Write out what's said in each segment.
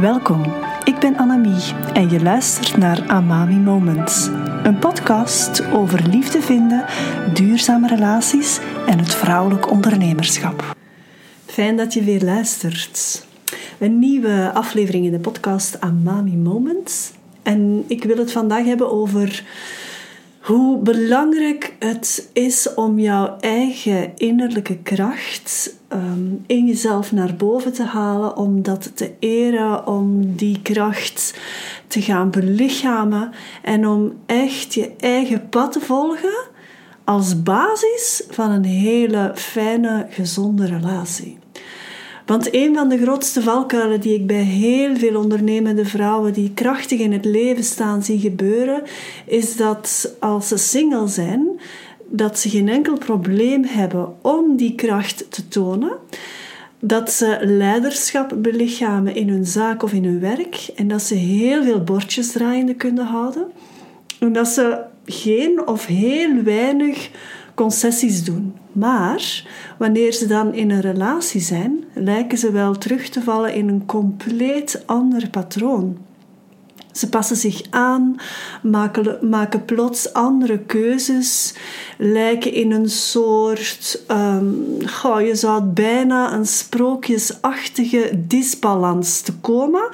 Welkom, ik ben Annemie en je luistert naar Amami Moments. Een podcast over liefde vinden, duurzame relaties en het vrouwelijk ondernemerschap. Fijn dat je weer luistert. Een nieuwe aflevering in de podcast Amami Moments. En ik wil het vandaag hebben over hoe belangrijk het is om jouw eigen innerlijke kracht ehm, in jezelf naar boven te halen, om dat te eren, om die kracht te gaan belichamen en om echt je eigen pad te volgen als basis van een hele fijne, gezonde relatie. Want een van de grootste valkuilen die ik bij heel veel ondernemende vrouwen die krachtig in het leven staan zie gebeuren, is dat als ze single zijn, dat ze geen enkel probleem hebben om die kracht te tonen. Dat ze leiderschap belichamen in hun zaak of in hun werk en dat ze heel veel bordjes draaiende kunnen houden. En dat ze geen of heel weinig concessies doen. Maar wanneer ze dan in een relatie zijn, lijken ze wel terug te vallen in een compleet ander patroon. Ze passen zich aan, maken, plots andere keuzes, lijken in een soort, um, je zou bijna een sprookjesachtige disbalans te komen,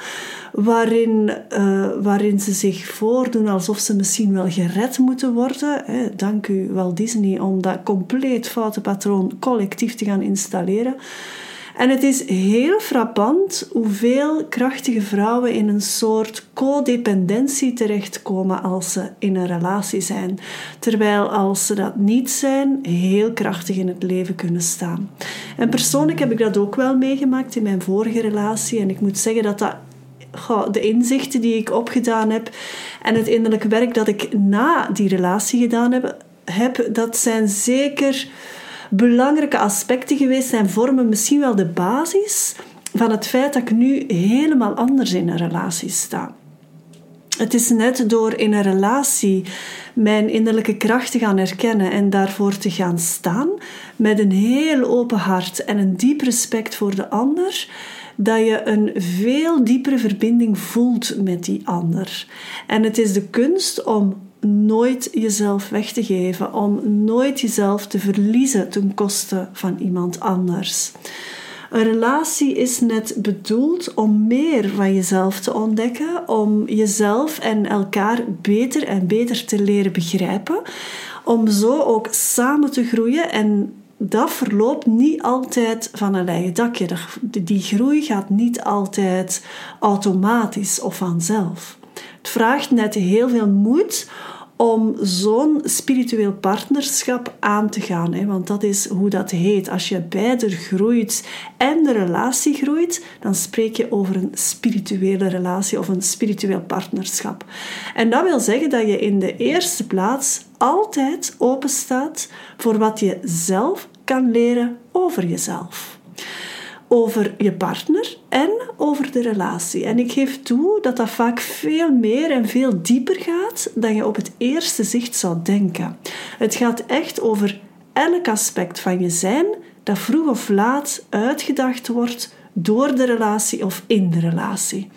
waarin, uh, waarin ze zich voordoen alsof ze misschien wel gered moeten worden. Hè. Dank u wel Disney om dat compleet foute patroon collectief te gaan installeren. En het is heel frappant hoeveel krachtige vrouwen in een soort codependentie terechtkomen als ze in een relatie zijn. Terwijl als ze dat niet zijn, heel krachtig in het leven kunnen staan. En persoonlijk heb ik dat ook wel meegemaakt in mijn vorige relatie. En ik moet zeggen dat dat de inzichten die ik opgedaan heb en het innerlijke werk dat ik na die relatie gedaan heb, heb dat zijn zeker belangrijke aspecten geweest zijn, vormen misschien wel de basis van het feit dat ik nu helemaal anders in een relatie sta. Het is net door in een relatie mijn innerlijke kracht te gaan herkennen en daarvoor te gaan staan, met een heel open hart en een diep respect voor de ander, dat je een veel diepere verbinding voelt met die ander. En het is de kunst om nooit jezelf weg te geven, om nooit jezelf te verliezen ten koste van iemand anders. Een relatie is net bedoeld om meer van jezelf te ontdekken, om jezelf en elkaar beter en beter te leren begrijpen, om zo ook samen te groeien en dat verloopt niet altijd van een eigen dakje. Die groei gaat niet altijd automatisch of vanzelf. Het vraagt net heel veel moed om zo'n spiritueel partnerschap aan te gaan. Hè? Want dat is hoe dat heet. Als je beide groeit en de relatie groeit, dan spreek je over een spirituele relatie of een spiritueel partnerschap. En dat wil zeggen dat je in de eerste plaats altijd open staat voor wat je zelf kan leren over jezelf over je partner en over de relatie. En ik geef toe dat dat vaak veel meer en veel dieper gaat dan je op het eerste zicht zou denken. Het gaat echt over elk aspect van je zijn dat vroeg of laat uitgedacht wordt door de relatie of in de relatie.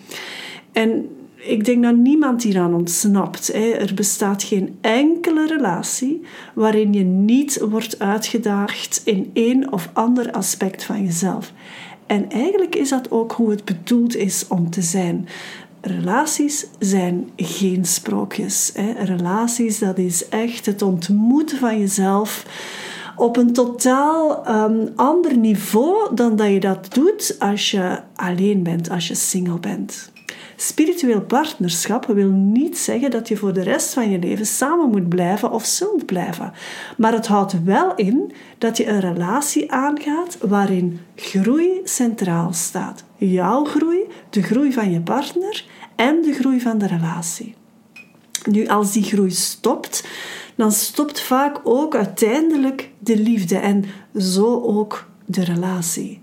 En ik denk dat niemand hieraan ontsnapt. Er bestaat geen enkele relatie waarin je niet wordt uitgedaagd in één of ander aspect van jezelf. En eigenlijk is dat ook hoe het bedoeld is om te zijn. Relaties zijn geen sprookjes. Relaties, dat is echt het ontmoeten van jezelf op een totaal um, ander niveau dan dat je dat doet als je alleen bent, als je single bent. Spiritueel partnerschap wil niet zeggen dat je voor de rest van je leven samen moet blijven of zult blijven. Maar het houdt wel in dat je een relatie aangaat waarin groei centraal staat. Jouw groei, de groei van je partner en de groei van de relatie. Nu, als die groei stopt, dan stopt vaak ook uiteindelijk de liefde en zo ook de relatie.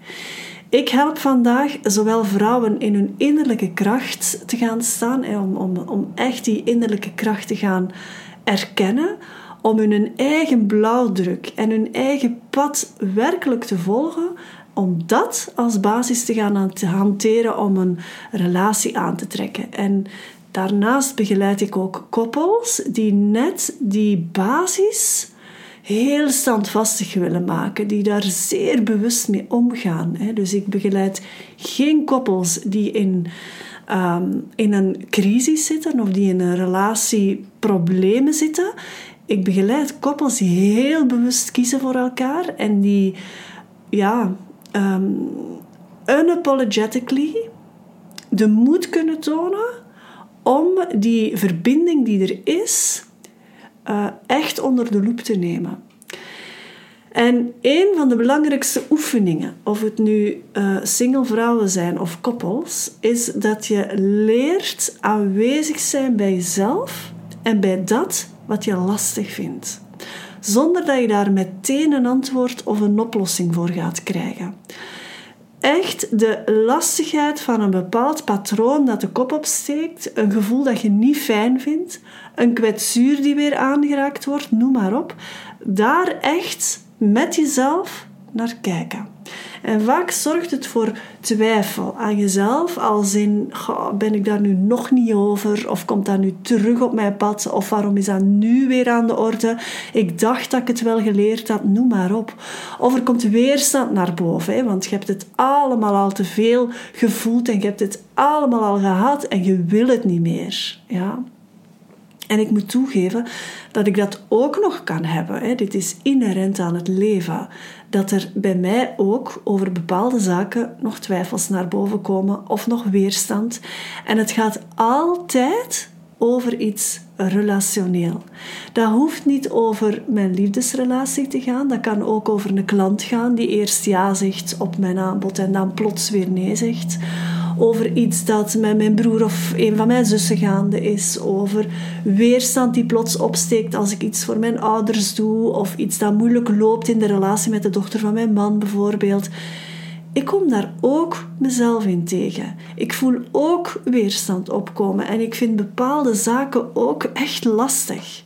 Ik help vandaag zowel vrouwen in hun innerlijke kracht te gaan staan, om, om, om echt die innerlijke kracht te gaan erkennen, om hun eigen blauwdruk en hun eigen pad werkelijk te volgen, om dat als basis te gaan hanteren om een relatie aan te trekken. En daarnaast begeleid ik ook koppels die net die basis heel standvastig willen maken, die daar zeer bewust mee omgaan. Dus ik begeleid geen koppels die in, ehm, in een crisis zitten of die in een relatie problemen zitten. Ik begeleid koppels die heel bewust kiezen voor elkaar en die ja, um, unapologetically de moed kunnen tonen om die verbinding die er is uh, echt onder de loep te nemen. En een van de belangrijkste oefeningen, of het nu uh, single vrouwen zijn of koppels, is dat je leert aanwezig zijn bij jezelf en bij dat wat je lastig vindt. Zonder dat je daar meteen een antwoord of een oplossing voor gaat krijgen. Echt de lastigheid van een bepaald patroon dat de kop opsteekt, een gevoel dat je niet fijn vindt, een kwetsuur die weer aangeraakt wordt, noem maar op. Daar echt met jezelf naar kijken. En vaak zorgt het voor twijfel aan jezelf, als in ben ik daar nu nog niet over, of komt dat nu terug op mijn pad, of waarom is dat nu weer aan de orde? Ik dacht dat ik het wel geleerd had, noem maar op. Of er komt weerstand naar boven, hè, want je hebt het allemaal al te veel gevoeld en je hebt het allemaal al gehad en je wil het niet meer. Ja. En ik moet toegeven dat ik dat ook nog kan hebben. Hè. Dit is inherent aan het leven. Dat er bij mij ook over bepaalde zaken nog twijfels naar boven komen of nog weerstand. En het gaat altijd over iets relationeel. Dat hoeft niet over mijn liefdesrelatie te gaan. Dat kan ook over een klant gaan die eerst ja zegt op mijn aanbod en dan plots weer nee zegt over iets dat met mijn broer of een van mijn zussen gaande is, over weerstand die plots opsteekt als ik iets voor mijn ouders doe, of iets dat moeilijk loopt in de relatie met de dochter van mijn man bijvoorbeeld. Ik kom daar ook mezelf in tegen. Ik voel ook weerstand opkomen en ik vind bepaalde zaken ook echt lastig.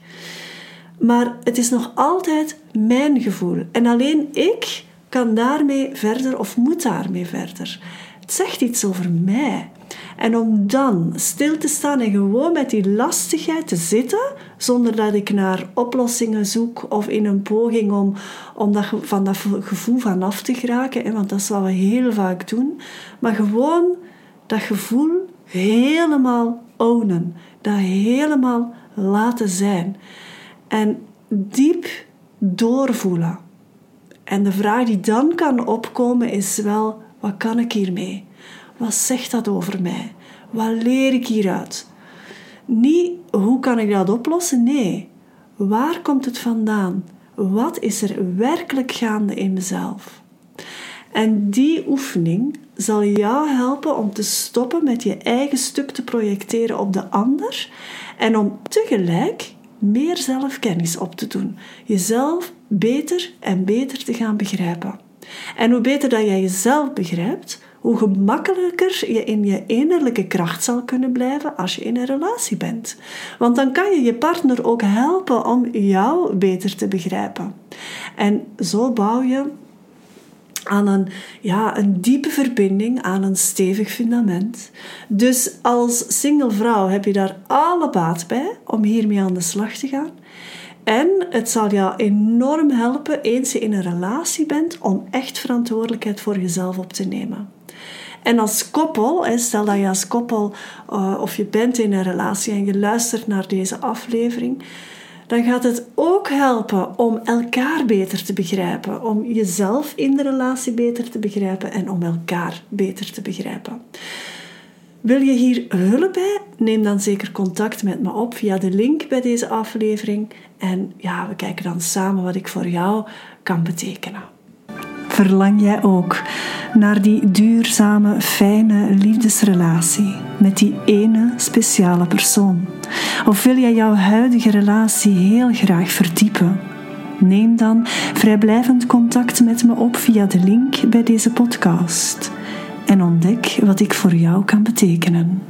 Maar het is nog altijd mijn gevoel en alleen ik kan daarmee verder of moet daarmee verder. Het zegt iets over mij. En om dan stil te staan en gewoon met die lastigheid te zitten, zonder dat ik naar oplossingen zoek of in een poging om, om dat, van dat gevoel vanaf te geraken, want dat is wat we heel vaak doen, maar gewoon dat gevoel helemaal ownen, dat helemaal laten zijn. En diep doorvoelen. En de vraag die dan kan opkomen is wel wat kan ik hiermee? Wat zegt dat over mij? Wat leer ik hieruit? Niet hoe kan ik dat oplossen? Nee. Waar komt het vandaan? Wat is er werkelijk gaande in mezelf? En die oefening zal jou helpen om te stoppen met je eigen stuk te projecteren op de ander en om tegelijk meer zelfkennis op te doen. Jezelf beter en beter te gaan begrijpen. En hoe beter dat jij jezelf begrijpt, hoe gemakkelijker je in je innerlijke kracht zal kunnen blijven als je in een relatie bent. Want dan kan je je partner ook helpen om jou beter te begrijpen. En zo bouw je aan een, ja, een diepe verbinding, aan een stevig fundament. Dus als single vrouw heb je daar alle baat bij om hiermee aan de slag te gaan. En het zal jou enorm helpen eens je in een relatie bent om echt verantwoordelijkheid voor jezelf op te nemen. En als koppel, stel dat je als koppel uh, of je bent in een relatie en je luistert naar deze aflevering, dan gaat het ook helpen om elkaar beter te begrijpen, om jezelf in de relatie beter te begrijpen en om elkaar beter te begrijpen. Wil je hier hulp bij? Neem dan zeker contact met me op via de link bij deze aflevering. En ja, we kijken dan samen wat ik voor jou kan betekenen. Verlang jij ook naar die duurzame, fijne liefdesrelatie met die ene speciale persoon? Of wil jij jouw huidige relatie heel graag verdiepen? Neem dan vrijblijvend contact met me op via de link bij deze podcast en ontdek wat ik voor jou kan betekenen.